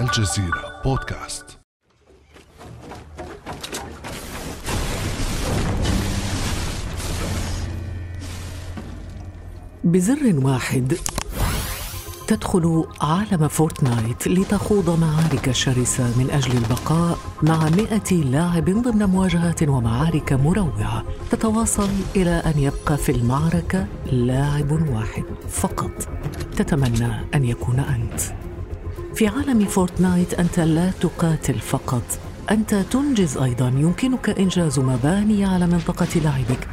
الجزيرة بودكاست. بزر واحد. تدخل عالم فورتنايت لتخوض معارك شرسة من أجل البقاء مع مئة لاعب ضمن مواجهات ومعارك مروعة. تتواصل إلى أن يبقى في المعركة لاعب واحد فقط. تتمنى أن يكون أنت. في عالم فورتنايت أنت لا تقاتل فقط. أنت تنجز أيضا. يمكنك إنجاز مباني على منطقة لعبك.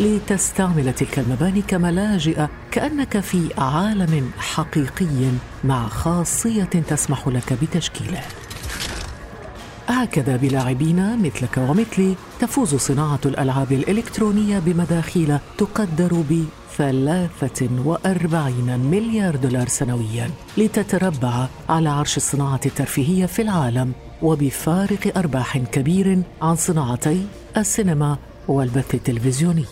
لتستعمل تلك المباني كملاجئ كأنك في عالم حقيقي مع خاصية تسمح لك بتشكيله. هكذا بلاعبين مثلك ومثلي تفوز صناعة الألعاب الإلكترونية بمداخيل تقدر ب 43 مليار دولار سنويا لتتربع على عرش الصناعة الترفيهية في العالم وبفارق أرباح كبير عن صناعتي السينما والبث التلفزيوني.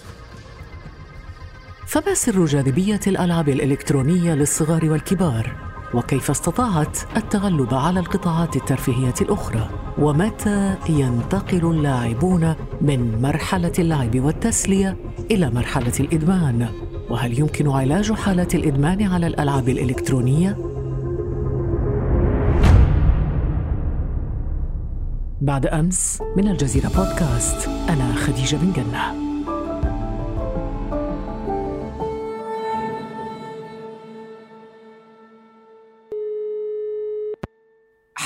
فما سر جاذبية الألعاب الإلكترونية للصغار والكبار؟ وكيف استطاعت التغلب على القطاعات الترفيهية الأخرى؟ ومتى ينتقل اللاعبون من مرحلة اللعب والتسلية إلى مرحلة الإدمان؟ وهل يمكن علاج حاله الإدمان على الألعاب الإلكترونية؟ بعد أمس من الجزيرة بودكاست أنا خديجة بن جنة.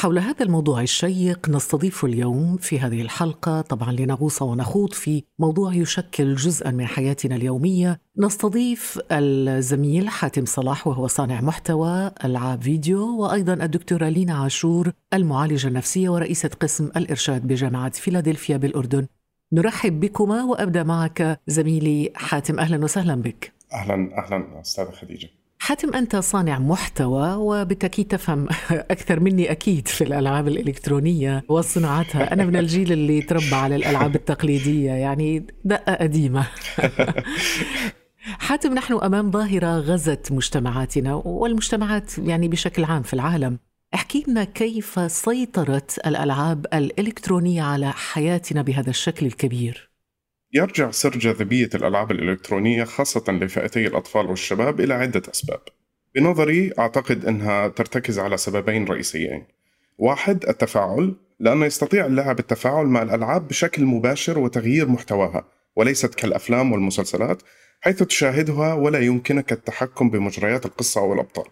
حول هذا الموضوع الشيق نستضيف اليوم في هذه الحلقة طبعا لنغوص ونخوض في موضوع يشكل جزءا من حياتنا اليومية. نستضيف الزميل حاتم صلاح وهو صانع محتوى ألعاب فيديو وأيضا الدكتورة لينا عاشور المعالجة النفسية ورئيسة قسم الإرشاد بجامعة فيلادلفيا بالأردن. نرحب بكما وأبدأ معك زميلي حاتم. أهلا وسهلا بك. أهلا أهلا أستاذة خديجة. حاتم أنت صانع محتوى وبالتأكيد تفهم أكثر مني أكيد في الألعاب الإلكترونية وصناعتها. أنا من الجيل اللي تربى على الألعاب التقليدية يعني دقة قديمة. حاتم نحن أمام ظاهرة غزت مجتمعاتنا والمجتمعات يعني بشكل عام في العالم. احكي لنا كيف سيطرت الألعاب الإلكترونية على حياتنا بهذا الشكل الكبير. يرجع سر جاذبية الألعاب الإلكترونية خاصة لفئتي الأطفال والشباب إلى عدة أسباب. بنظري أعتقد أنها ترتكز على سببين رئيسيين. واحد التفاعل، لأنه يستطيع اللاعب التفاعل مع الألعاب بشكل مباشر وتغيير محتواها، وليست كالأفلام والمسلسلات حيث تشاهدها ولا يمكنك التحكم بمجريات القصة أو الأبطال.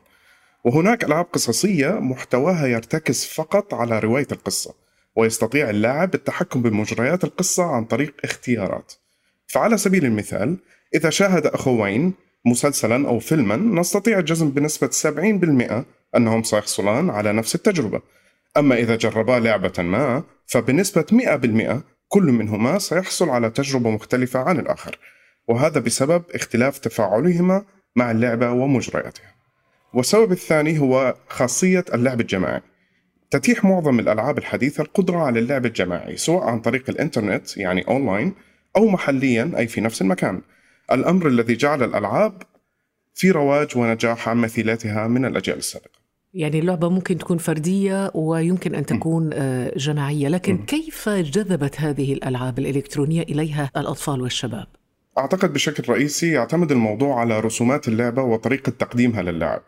وهناك ألعاب قصصية محتواها يرتكز فقط على رواية القصة. ويستطيع اللاعب التحكم بمجريات القصة عن طريق اختيارات. فعلى سبيل المثال إذا شاهد أخوين مسلسلا أو فيلما نستطيع الجزم بنسبة 70% أنهم سيحصلان على نفس التجربة. أما إذا جربا لعبة ما فبنسبة 100% كل منهما سيحصل على تجربة مختلفة عن الآخر. وهذا بسبب اختلاف تفاعلهما مع اللعبة ومجرياتها. والسبب الثاني هو خاصية اللعب الجماعي. تتيح معظم الألعاب الحديثة القدرة على اللعب الجماعي سواء عن طريق الإنترنت يعني أونلاين أو محليا أي في نفس المكان الأمر الذي جعل الألعاب في رواج ونجاح عن مثيلاتها من الأجيال السابقة يعني اللعبة ممكن تكون فردية ويمكن أن تكون م. جماعية لكن. كيف جذبت هذه الألعاب الإلكترونية إليها الأطفال والشباب؟ أعتقد بشكل رئيسي يعتمد الموضوع على رسومات اللعبة وطريقة تقديمها للاعب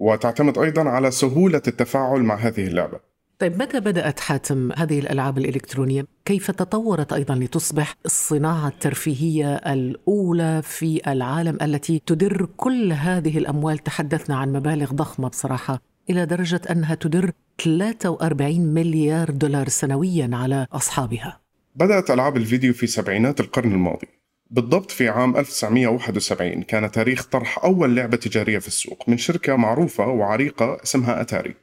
وتعتمد أيضا على سهولة التفاعل مع هذه اللعبة. طيب متى بدأت حاتم هذه الألعاب الإلكترونية؟ كيف تطورت أيضا لتصبح الصناعة الترفيهية الأولى في العالم التي تدر كل هذه الأموال؟ تحدثنا عن مبالغ ضخمة بصراحة إلى درجة أنها تدر 43 مليار دولار سنويا على أصحابها. بدأت ألعاب الفيديو في سبعينات القرن الماضي. بالضبط في عام 1971 كان تاريخ طرح أول لعبة تجارية في السوق من شركة معروفة وعريقة اسمها أتاري.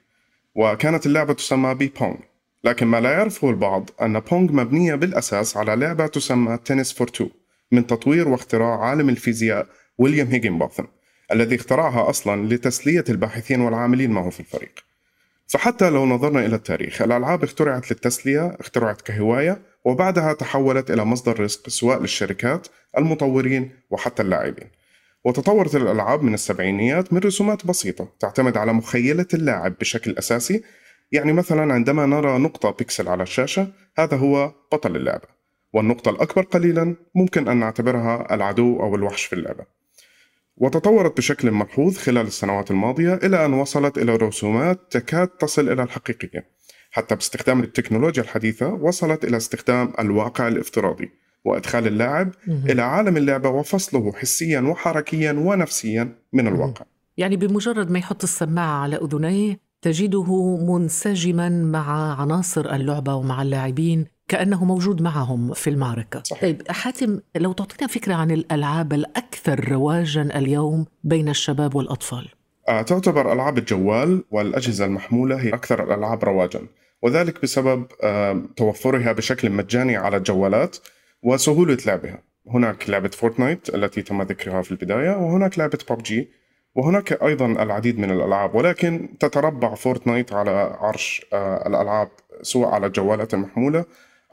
وكانت اللعبة تسمى ب Pong لكن ما لا يعرفه البعض أن Pong مبنية بالأساس على لعبة تسمى Tennis for Two من تطوير واختراع عالم الفيزياء ويليام هيجنبوثم الذي اخترعها أصلا لتسلية الباحثين والعاملين معه في الفريق. فحتى لو نظرنا إلى التاريخ الألعاب اخترعت للتسلية اخترعت كهواية وبعدها تحولت إلى مصدر رزق سواء للشركات المطورين وحتى اللاعبين. وتطورت الألعاب من السبعينيات من رسومات بسيطة تعتمد على مخيلة اللاعب بشكل أساسي. يعني مثلا عندما نرى نقطة بيكسل على الشاشة هذا هو بطل اللعبة. والنقطة الأكبر قليلا ممكن أن نعتبرها العدو أو الوحش في اللعبة. وتطورت بشكل ملحوظ خلال السنوات الماضية إلى أن وصلت إلى رسومات تكاد تصل إلى الحقيقية. حتى باستخدام التكنولوجيا الحديثة وصلت إلى استخدام الواقع الافتراضي وإدخال اللاعب إلى عالم اللعبة وفصله حسيا وحركيا ونفسيا من الواقع. يعني بمجرد ما يحط السماعة على أذنيه تجده منسجما مع عناصر اللعبة ومع اللاعبين كأنه موجود معهم في المعركة. صحيح. طيب حاتم لو تعطينا فكرة عن الألعاب الأكثر رواجا اليوم بين الشباب والأطفال. تعتبر ألعاب الجوال والأجهزة المحمولة هي أكثر الألعاب رواجا وذلك بسبب آه، توفرها بشكل مجاني على الجوالات وسهولة لعبها. هناك لعبة Fortnite التي تم ذكرها في البداية وهناك لعبة ببجي وهناك أيضا العديد من الألعاب ولكن تتربع Fortnite على عرش آه، الألعاب سواء على الجوالات المحمولة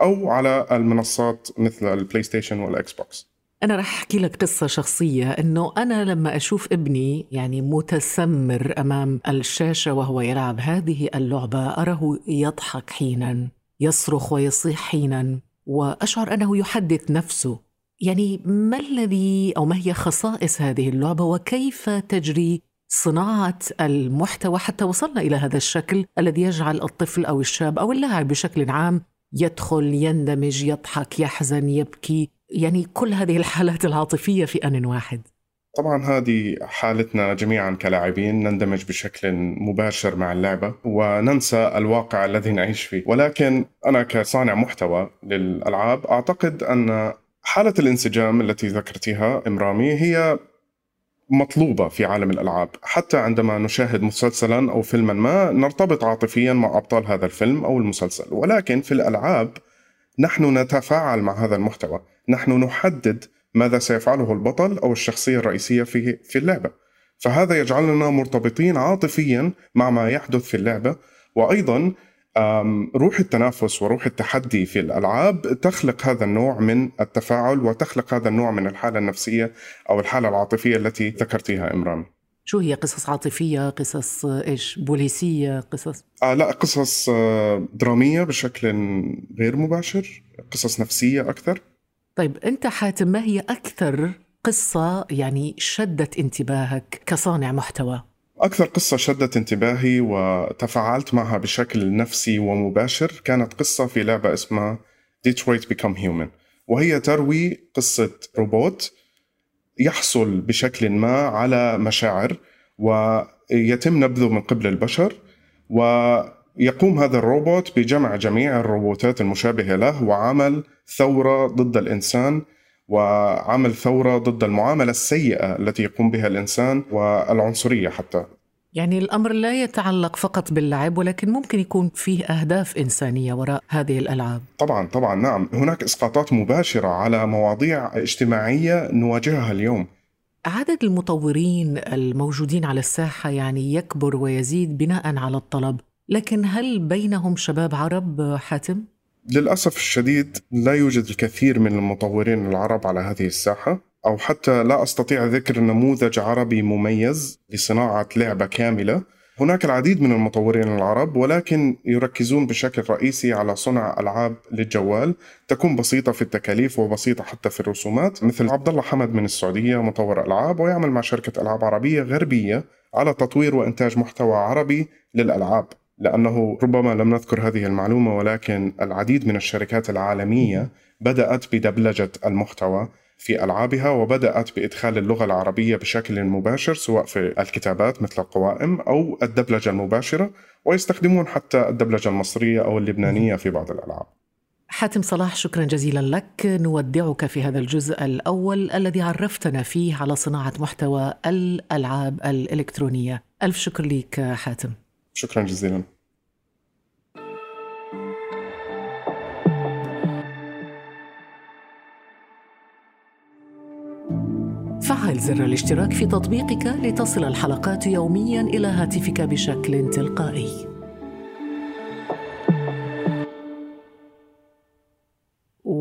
أو على المنصات مثل ال PlayStation وال Xbox. أنا رح أحكي لك قصة شخصية إنه أنا لما أشوف ابني يعني متسمر أمام الشاشة وهو يلعب هذه اللعبة أراه يضحك حينا يصرخ ويصيح حينا وأشعر أنه يحدث نفسه. يعني ما الذي أو ما هي خصائص هذه اللعبة؟ وكيف تجري صناعة المحتوى حتى وصلنا إلى هذا الشكل الذي يجعل الطفل أو الشاب أو اللاعب بشكل عام يدخل يندمج يضحك يحزن يبكي يعني كل هذه الحالات العاطفية في آن واحد. طبعا هذه حالتنا جميعا كلاعبين نندمج بشكل مباشر مع اللعبة وننسى الواقع الذي نعيش فيه. ولكن أنا كصانع محتوى للألعاب أعتقد أن حالة الانسجام التي ذكرتها إمرامي هي مطلوبة في عالم الألعاب. حتى عندما نشاهد مسلسلا أو فيلما ما نرتبط عاطفيا مع أبطال هذا الفيلم أو المسلسل. ولكن في الألعاب نحن نتفاعل مع هذا المحتوى. نحن نحدد ماذا سيفعله البطل أو الشخصية الرئيسية في في اللعبة فهذا يجعلنا مرتبطين عاطفيا مع ما يحدث في اللعبة وأيضا روح التنافس وروح التحدي في الألعاب تخلق هذا النوع من التفاعل وتخلق هذا النوع من الحالة النفسية أو الحالة العاطفية التي ذكرتيها إمران. شو هي قصص عاطفية، قصص إيش؟ بوليسية، قصص آه لا قصص آه، درامية بشكل غير مباشر، قصص نفسية أكثر. طيب أنت حاتم ما هي أكثر قصة يعني شدت انتباهك كصانع محتوى؟ أكثر قصة شدت انتباهي وتفاعلت معها بشكل نفسي ومباشر كانت قصة في لعبة اسمها Detroit Become Human وهي تروي قصة روبوت يحصل بشكل ما على مشاعر ويتم نبذه من قبل البشر ويقوم هذا الروبوت بجمع جميع الروبوتات المشابهة له وعمل ثورة ضد الإنسان وعمل ثورة ضد المعاملة السيئة التي يقوم بها الإنسان والعنصرية حتى. يعني الأمر لا يتعلق فقط باللعب ولكن ممكن يكون فيه أهداف إنسانية وراء هذه الألعاب. طبعا طبعا نعم. هناك إسقاطات مباشرة على مواضيع اجتماعية نواجهها اليوم. عدد المطورين الموجودين على الساحة يعني يكبر ويزيد بناء على الطلب. لكن هل بينهم شباب عرب حاتم؟ للأسف الشديد لا يوجد الكثير من المطورين العرب على هذه الساحة أو حتى لا أستطيع ذكر نموذج عربي مميز لصناعة لعبة كاملة هناك العديد من المطورين العرب ولكن يركزون بشكل رئيسي على صنع ألعاب للجوال تكون بسيطة في التكاليف وبسيطة حتى في الرسومات مثل عبد الله حمد من السعودية مطور ألعاب ويعمل مع شركة ألعاب عربية غربية على تطوير وإنتاج محتوى عربي للألعاب لأنه ربما لم نذكر هذه المعلومة ولكن العديد من الشركات العالمية بدأت بدبلجة المحتوى في ألعابها وبدأت بإدخال اللغة العربية بشكل مباشر سواء في الكتابات مثل القوائم أو الدبلجة المباشرة ويستخدمون حتى الدبلجة المصرية أو اللبنانية في بعض الألعاب. حاتم صلاح شكرا جزيلا لك. نودعك في هذا الجزء الأول الذي عرفتنا فيه على صناعة محتوى الألعاب الإلكترونية. ألف شكر لك حاتم. شكرا جزيلا. فعل زر الاشتراك في تطبيقك لتصل الحلقات يوميا إلى هاتفك بشكل تلقائي.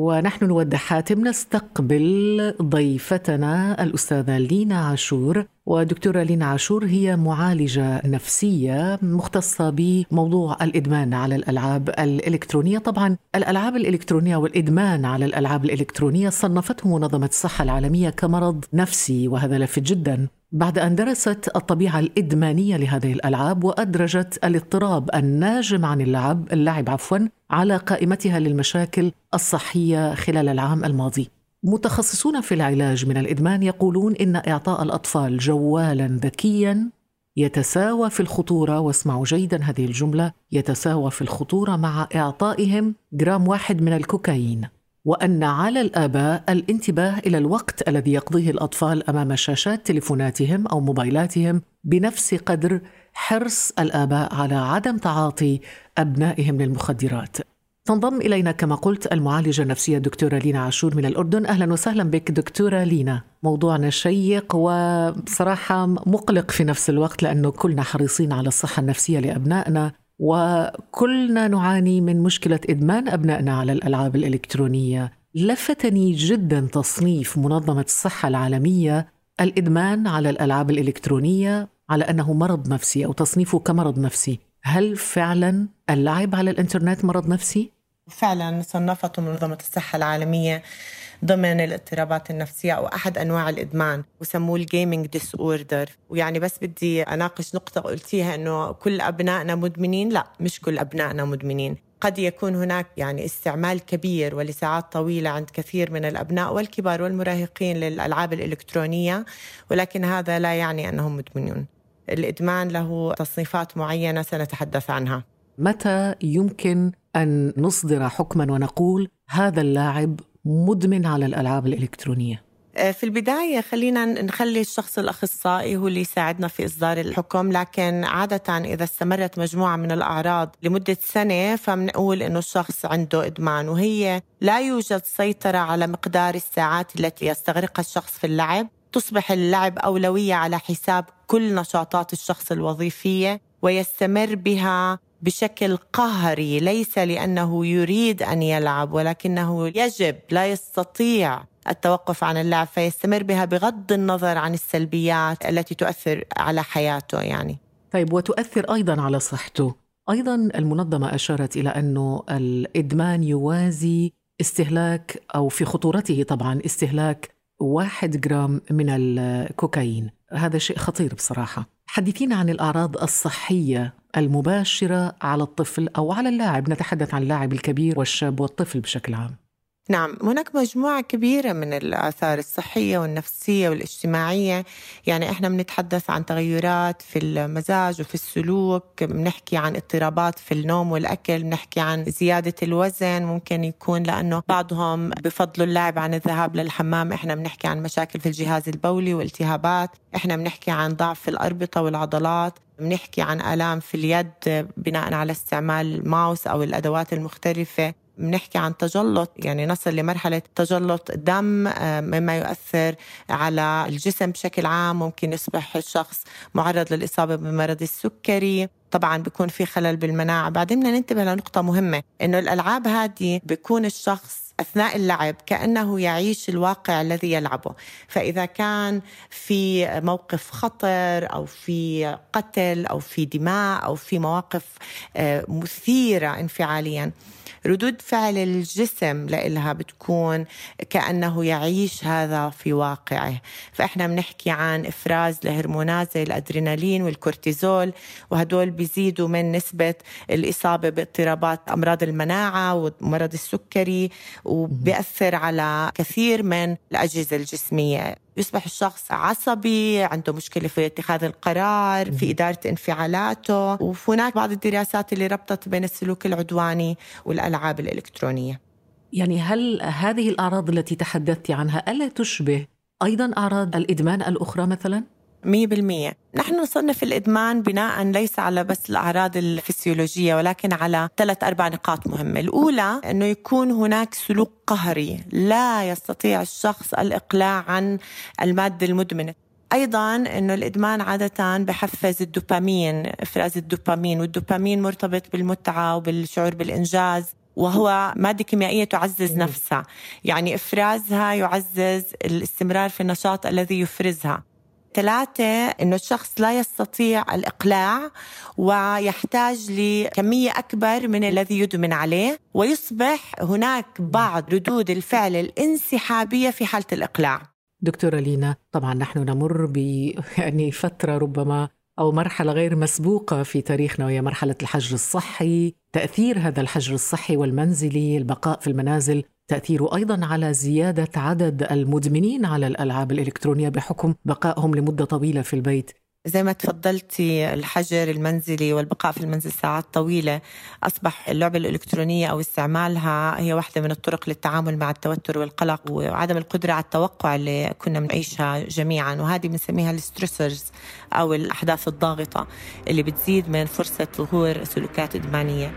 ونحن نودع حاتم نستقبل ضيفتنا الأستاذة لينا عاشور. ودكتورة لينا عاشور هي معالجة نفسية مختصة بموضوع الإدمان على الألعاب الإلكترونية. طبعا الألعاب الإلكترونية والإدمان على الألعاب الإلكترونية صنفته منظمة الصحة العالمية كمرض نفسي وهذا لافت جدا. بعد أن درست الطبيعة الإدمانية لهذه الألعاب وأدرجت الاضطراب الناجم عن اللعب اللعب عفوا على قائمتها للمشاكل الصحية خلال العام الماضي. متخصصون في العلاج من الإدمان يقولون إن إعطاء الأطفال جوالا ذكيا يتساوى في الخطورة واسمعوا جيدا هذه الجملة يتساوى في الخطورة مع إعطائهم جرام واحد من الكوكايين. وأن على الآباء الانتباه إلى الوقت الذي يقضيه الأطفال أمام شاشات تليفوناتهم أو موبايلاتهم بنفس قدر حرص الآباء على عدم تعاطي أبنائهم للمخدرات. تنضم إلينا كما قلت المعالجة النفسية الدكتورة لينا عاشور من الأردن، أهلا وسهلا بك دكتورة لينا. موضوعنا شيق وبصراحه مقلق في نفس الوقت لأنه كلنا حريصين على الصحة النفسية لأبنائنا وكلنا نعاني من مشكلة إدمان أبنائنا على الألعاب الإلكترونية. لفتني جدا تصنيف منظمة الصحة العالمية الإدمان على الألعاب الإلكترونية على أنه مرض نفسي أو تصنيفه كمرض نفسي. هل فعلا اللعب على الإنترنت مرض نفسي؟ فعلا صنفته منظمة الصحة العالمية ضمن الاضطرابات النفسية أو أحد أنواع الإدمان وسموه ال gaming disorder ويعني بس بدي أناقش نقطة قلتيها أنه كل أبنائنا مدمنين؟ لا مش كل أبنائنا مدمنين. قد يكون هناك يعني استعمال كبير ولساعات طويلة عند كثير من الأبناء والكبار والمراهقين للألعاب الإلكترونية ولكن هذا لا يعني أنهم مدمنون. الإدمان له تصنيفات معينة سنتحدث عنها. متى يمكن أن نصدر حكما ونقول هذا اللاعب مدمن على الألعاب الإلكترونية. آه، في البداية خلينا نخلي الشخص الأخصائي هو اللي يساعدنا في إصدار الحكم لكن عادة إذا استمرت مجموعة من الأعراض لمدة سنة فبنقول إنه الشخص عنده إدمان وهي لا يوجد سيطرة على مقدار الساعات التي يستغرقها الشخص في اللعب. تصبح اللعب أولوية على حساب كل نشاطات الشخص الوظيفية ويستمر بها بشكل قهري ليس لأنه يريد أن يلعب ولكنه يجب لا يستطيع التوقف عن اللعب فيستمر بها بغض النظر عن السلبيات التي تؤثر على حياته يعني. طيب وتؤثر أيضا على صحته. أيضا المنظمة أشارت إلى انه الإدمان يوازي استهلاك أو في خطورته طبعا استهلاك واحد جرام من الكوكايين. هذا شيء خطير بصراحة. حدثينا عن الأعراض الصحية المباشرة على الطفل أو على اللاعب. نتحدث عن اللاعب الكبير والشاب والطفل بشكل عام. نعم هناك مجموعة كبيرة من الآثار الصحية والنفسية والاجتماعية. يعني إحنا بنتحدث عن تغيرات في المزاج وفي السلوك بنحكي عن اضطرابات في النوم والأكل بنحكي عن زيادة الوزن. ممكن يكون لأنه بعضهم بفضلوا اللعب عن الذهاب للحمام. إحنا بنحكي عن مشاكل في الجهاز البولي والتهابات إحنا بنحكي عن ضعف الأربطة والعضلات. بنحكي عن آلام في اليد بناء على استعمال الماوس أو الأدوات المختلفة. بنحكي عن تجلط يعني نصل لمرحلة تجلط دم آه، مما يؤثر على الجسم بشكل عام. ممكن يصبح الشخص معرض للإصابة بمرض السكري. طبعا بيكون في خلل بالمناعة. بعدين بدنا ننتبه لنقطة مهمة إنه الألعاب هذه بيكون الشخص أثناء اللعب كأنه يعيش الواقع الذي يلعبه. فإذا كان في موقف خطر أو في قتل أو في دماء أو في مواقف آه، مثيرة انفعاليا ردود فعل الجسم لإلها بتكون كأنه يعيش هذا في واقعه. فإحنا بنحكي عن إفراز لهرمونات زي الأدرينالين والكورتيزول وهدول بيزيدوا من نسبة الإصابة باضطرابات أمراض المناعة ومرض السكري وبيأثر على كثير من الأجهزة الجسمية. يصبح الشخص عصبي عنده مشكلة في اتخاذ القرار في إدارة انفعالاته وهناك بعض الدراسات اللي ربطت بين السلوك العدواني والألعاب الإلكترونية. يعني هل هذه الأعراض التي تحدثت عنها ألا تشبه أيضا أعراض الإدمان الأخرى مثلاً؟ مية بالمية. نحن نصنف الإدمان بناء ليس على بس الأعراض الفسيولوجية ولكن على ثلاث أربع نقاط مهمة. الأولى أنه يكون هناك سلوك قهري لا يستطيع الشخص الإقلاع عن المادة المدمنة. أيضا إنه الإدمان عادة بحفز الدوبامين إفراز الدوبامين والدوبامين مرتبط بالمتعة وبالشعور بالإنجاز وهو مادة كيميائية تعزز نفسها. يعني إفرازها يعزز الاستمرار في النشاط الذي يفرزها. ثلاثة إنه الشخص لا يستطيع الإقلاع ويحتاج لكمية أكبر من الذي يدمن عليه ويصبح هناك بعض ردود الفعل الانسحابية في حالة الإقلاع. دكتورة لينا طبعا نحن نمر ب يعني فترة ربما أو مرحلة غير مسبوقة في تاريخنا وهي مرحلة الحجر الصحي تأثير هذا الحجر الصحي والمنزلي البقاء في المنازل. تأثيره أيضا على زيادة عدد المدمنين على الألعاب الإلكترونية بحكم بقائهم لمدة طويلة في البيت. زي ما تفضلتي الحجر المنزلي والبقاء في المنزل ساعات طويلة أصبح اللعبة الإلكترونية أو استعمالها هي واحدة من الطرق للتعامل مع التوتر والقلق وعدم القدرة على التوقع اللي كنا بنعيشها جميعا وهذه بنسميها الستريسرز أو الأحداث الضاغطة اللي بتزيد من فرصة ظهور سلوكات إدمانية.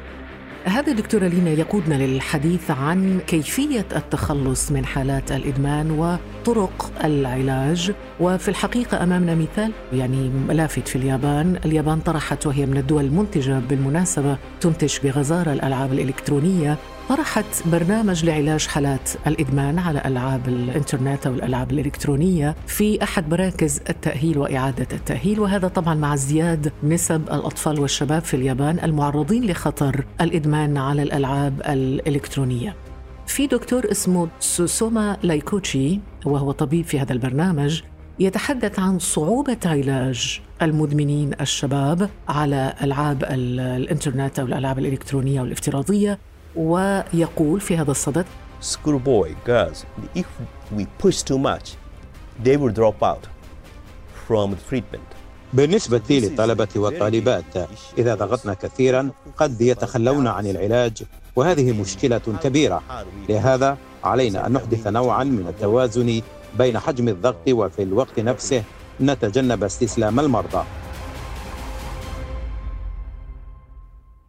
هذا دكتورة لينا يقودنا للحديث عن كيفية التخلص من حالات الإدمان وطرق العلاج. وفي الحقيقة أمامنا مثال يعني لافت في اليابان. اليابان طرحت وهي من الدول المنتجة بالمناسبة تنتج بغزارة الألعاب الإلكترونية طرحت برنامج لعلاج حالات الإدمان على ألعاب الإنترنت أو الألعاب الإلكترونية في أحد مراكز التأهيل وإعادة التأهيل وهذا طبعا مع ازدياد نسب الأطفال والشباب في اليابان المعرضين لخطر الإدمان على الألعاب الإلكترونية. في دكتور اسمه سوسوما لايكوتشي وهو طبيب في هذا البرنامج يتحدث عن صعوبة علاج المدمنين الشباب على ألعاب الإنترنت أو الألعاب الإلكترونية والافتراضية ويقول في هذا الصدد school boy girls if we push too much they will drop out from the treatment. بالنسبة للطلبة والطالبات إذا ضغطنا كثيرا قد يتخلون عن العلاج وهذه مشكلة كبيرة. لهذا علينا أن نحدث نوعا من التوازن بين حجم الضغط وفي الوقت نفسه نتجنب استسلام المرضى.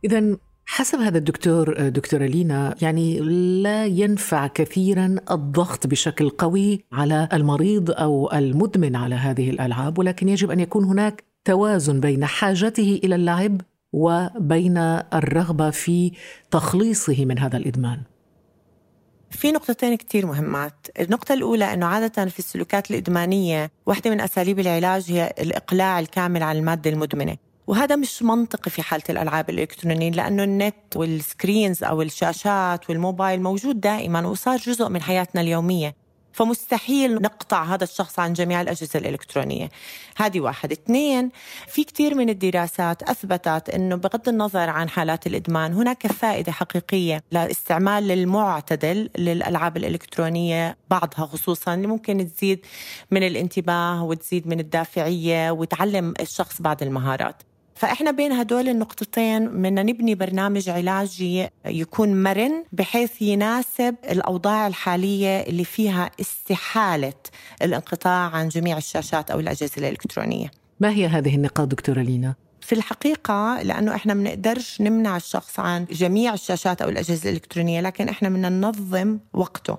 إذا حسب هذا الدكتور دكتورة لينا يعني لا ينفع كثيرا الضغط بشكل قوي على المريض أو المدمن على هذه الألعاب ولكن يجب أن يكون هناك توازن بين حاجته إلى اللعب وبين الرغبة في تخليصه من هذا الإدمان. في نقطتين كتير مهمات. النقطة الأولى أنه عادة في السلوكات الإدمانية واحدة من أساليب العلاج هي الإقلاع الكامل عن المادة المدمنة. وهذا مش منطقي في حالة الألعاب الإلكترونية لأنه النت وال screens أو الشاشات والموبايل موجود دائما وصار جزء من حياتنا اليومية. فمستحيل نقطع هذا الشخص عن جميع الأجهزة الإلكترونية. هذه واحد. اثنين في كثير من الدراسات أثبتت أنه بغض النظر عن حالات الإدمان هناك فائدة حقيقية لاستعمال المعتدل للألعاب الإلكترونية بعضها خصوصا اللي ممكن تزيد من الانتباه وتزيد من الدافعية وتعلم الشخص بعض المهارات. فإحنا بين هدول النقطتين بدنا نبني برنامج علاجي يكون مرن بحيث يناسب الأوضاع الحالية اللي فيها استحالة الانقطاع عن جميع الشاشات أو الأجهزة الإلكترونية ما هي هذه النقاط دكتورة لينا؟ في الحقيقة لأنه إحنا بنقدرش نمنع الشخص عن جميع الشاشات أو الأجهزة الإلكترونية لكن إحنا بدنا ننظم وقته.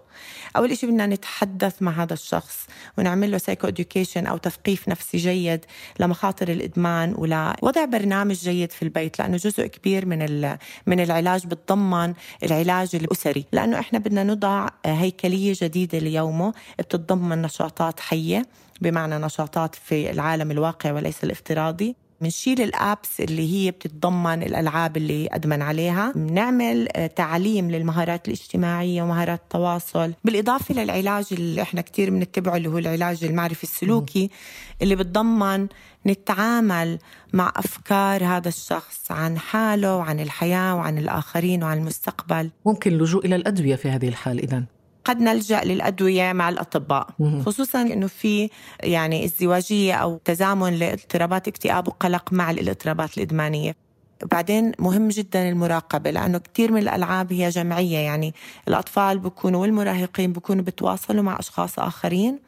أول شيء بدنا نتحدث مع هذا الشخص ونعمل له psychoeducation أو تثقيف نفسي جيد لمخاطر الإدمان ولوضع برنامج جيد في البيت لأنه جزء كبير من من العلاج بتضمن العلاج الأسري. لأنه إحنا بدنا نضع هيكلية جديدة ليومه بتتضمن نشاطات حية بمعنى نشاطات في العالم الواقع وليس الافتراضي. بنشيل الأبس اللي هي بتتضمن الألعاب اللي أدمن عليها. بنعمل آه، تعليم للمهارات الاجتماعية ومهارات التواصل بالإضافة للعلاج اللي إحنا كثير بنتبعه اللي هو العلاج المعرفي السلوكي اللي بتضمن نتعامل مع أفكار هذا الشخص عن حاله وعن الحياة وعن الآخرين وعن المستقبل. ممكن اللجوء إلى الأدوية في هذه الحال اذا قد نلجأ للأدوية مع الأطباء. خصوصا إنه في يعني ازدواجية أو تزامن لاضطرابات اكتئاب وقلق مع الاضطرابات الإدمانية. بعدين مهم جدا المراقبة لأنه كثير من الألعاب هي جمعية. يعني الأطفال بيكونوا والمراهقين بيكونوا بتواصلوا مع أشخاص آخرين.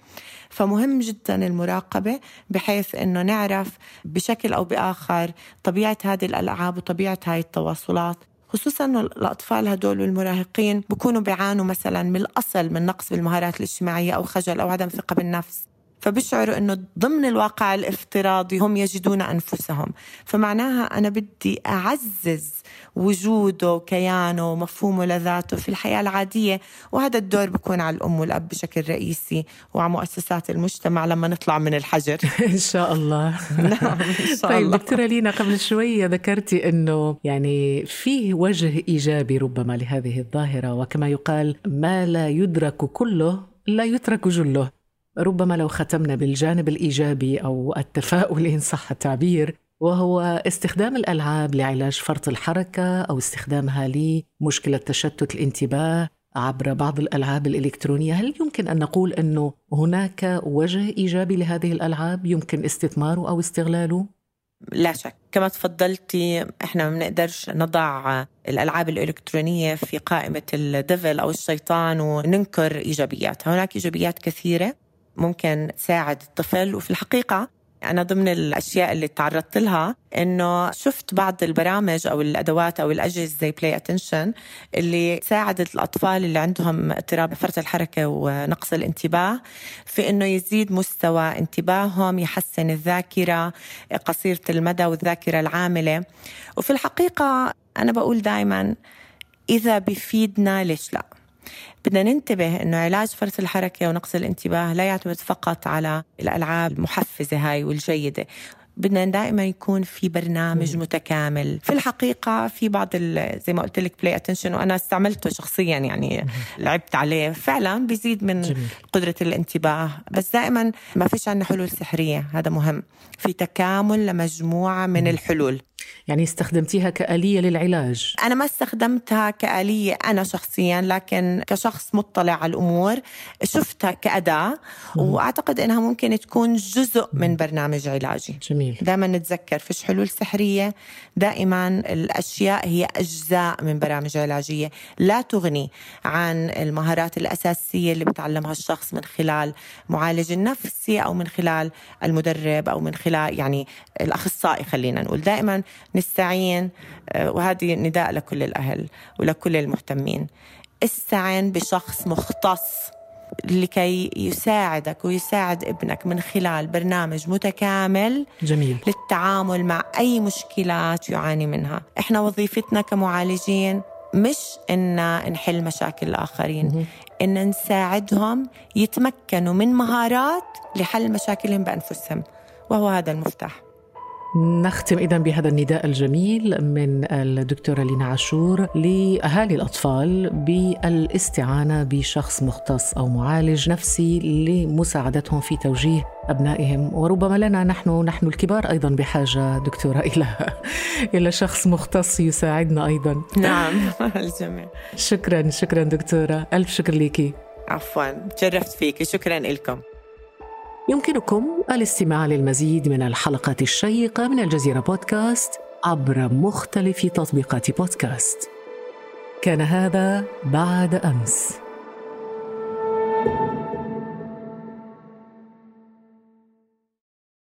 فمهم جدا المراقبة بحيث أنه نعرف بشكل أو بآخر طبيعة هذه الألعاب وطبيعة هاي التواصلات. خصوصا إنه الأطفال هدول والمراهقين بكونوا بيعانوا مثلا من الأصل من نقص بالمهارات الاجتماعية أو خجل أو عدم ثقة بالنفس. فبشعروا إنه ضمن الواقع الافتراضي هم يجدون أنفسهم. فمعناها أنا بدي أعزز وجوده وكيانه ومفهومه لذاته في الحياة العادية وهذا الدور بكون على الأم والأب بشكل رئيسي وعلى مؤسسات المجتمع لما نطلع من الحجر. إن شاء الله. نعم إن شاء طيب الله. دكتورة لينا قبل شوية ذكرتي أنه يعني فيه وجه إيجابي ربما لهذه الظاهرة وكما يقال ما لا يدرك كله لا يترك جله. ربما لو ختمنا بالجانب الإيجابي أو التفاؤل إن صح التعبير وهو استخدام الألعاب لعلاج فرط الحركة أو استخدامها لمشكلة تشتت الانتباه عبر بعض الألعاب الإلكترونية، هل يمكن أن نقول انه هناك وجه إيجابي لهذه الألعاب؟ يمكن استثماره أو استغلاله؟ لا شك. كما تفضلتي إحنا ما بنقدرش نضع الألعاب الإلكترونية في قائمة ال devil أو الشيطان وننكر إيجابياتها، هناك إيجابيات كثيرة. ممكن تساعد الطفل. وفي الحقيقة أنا ضمن الأشياء اللي تعرضت لها إنه شفت بعض البرامج أو الأدوات أو الأجهزة زي Play Attention اللي ساعدت الأطفال اللي عندهم اضطراب فرط الحركة ونقص الانتباه في إنه يزيد مستوى انتباههم يحسن الذاكرة قصيرة المدى والذاكرة العاملة. وفي الحقيقة أنا بقول دائما إذا بفيدنا ليش لأ؟ بدنا ننتبه إنه علاج فرط الحركة ونقص الانتباه لا يعتمد فقط على الألعاب المحفزة هاي والجيدة. بدنا دائما يكون في برنامج متكامل. في الحقيقة في بعض زي ما قلت لك Play Attention وأنا استعملته شخصيا يعني لعبت عليه. فعلا بيزيد من جميل. قدرة الانتباه. بس دائما ما فيش عندنا حلول سحرية هذا مهم. في تكامل لمجموعة من الحلول. يعني استخدمتيها كآلية للعلاج؟ أنا ما استخدمتها كآلية أنا شخصيا لكن كشخص مطلع على الأمور شفتها كأداة وأعتقد أنها ممكن تكون جزء من برنامج علاجي. جميل. دائما نتذكر فيش حلول سحرية دائما الأشياء هي أجزاء من برامج علاجية. لا تغني عن المهارات الأساسية اللي بتعلمها الشخص من خلال معالج النفسي أو من خلال المدرب أو من خلال يعني الأخصائي خلينا نقول. دائما نستعين آه، وهذه نداء لكل الأهل ولكل المهتمين. استعن بشخص مختص لكي يساعدك ويساعد ابنك من خلال برنامج متكامل جميل. للتعامل مع أي مشكلات يعاني منها. إحنا وظيفتنا كمعالجين مش إن نحل مشاكل الآخرين إن نساعدهم يتمكنوا من مهارات لحل مشاكلهم بأنفسهم وهو هذا المفتاح. نختم إذا بهذا النداء الجميل من الدكتورة لينا عاشور لأهالي الأطفال بالاستعانة بشخص مختص أو معالج نفسي لمساعدتهم في توجيه أبنائهم. وربما لنا نحن نحن الكبار أيضا بحاجة دكتورة إلى إلى شخص مختص يساعدنا أيضا. نعم الجميع. شكرا شكرا دكتورة. ألف شكر لك عفوا تشرفت فيك شكرا لكم. يمكنكم الاستماع للمزيد من الحلقات الشيقة من الجزيرة بودكاست عبر مختلف تطبيقات بودكاست. كان هذا بعد أمس.